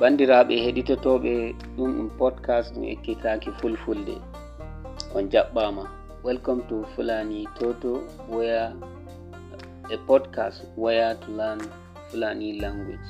bandiraɓe heɗitotoɓe ɗum ɗum podcast ɗum ekkitaki fulfulde. On jaɓɓama welcome to fulani toto where a podcast where to learn fulani language.